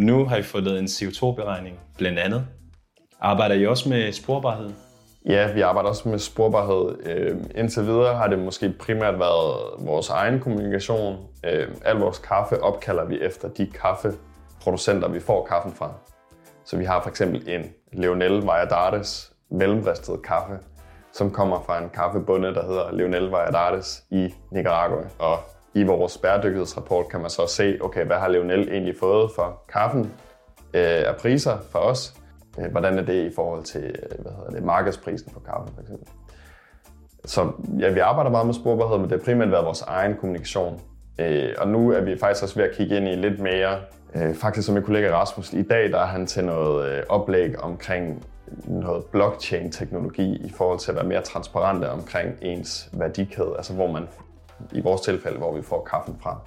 Nu har I fået lavet en CO2-beregning, blandt andet. Arbejder I også med sporbarhed? Ja, vi arbejder også med sporbarhed. Øh, indtil videre har det måske primært været vores egen kommunikation. Øh, al vores kaffe opkalder vi efter de kaffeproducenter, vi får kaffen fra. Så vi har for eksempel en Leonel Valladares mellemristet kaffe, som kommer fra en kaffebunde, der hedder Leonel Valladares i Nicaragua. Og i vores bæredygtighedsrapport kan man så se, okay, hvad har Leonel egentlig fået for kaffen øh, af priser for os? Øh, hvordan er det i forhold til øh, hvad hedder det, markedsprisen på kaffen, for eksempel? Så ja, vi arbejder meget med sporbarhed, men det har primært været vores egen kommunikation. Øh, og nu er vi faktisk også ved at kigge ind i lidt mere, øh, faktisk som min kollega Rasmus, i dag der er han til noget øh, oplæg omkring noget blockchain-teknologi i forhold til at være mere transparente omkring ens værdikæde, altså hvor man i vores tilfælde, hvor vi får kaffen fra.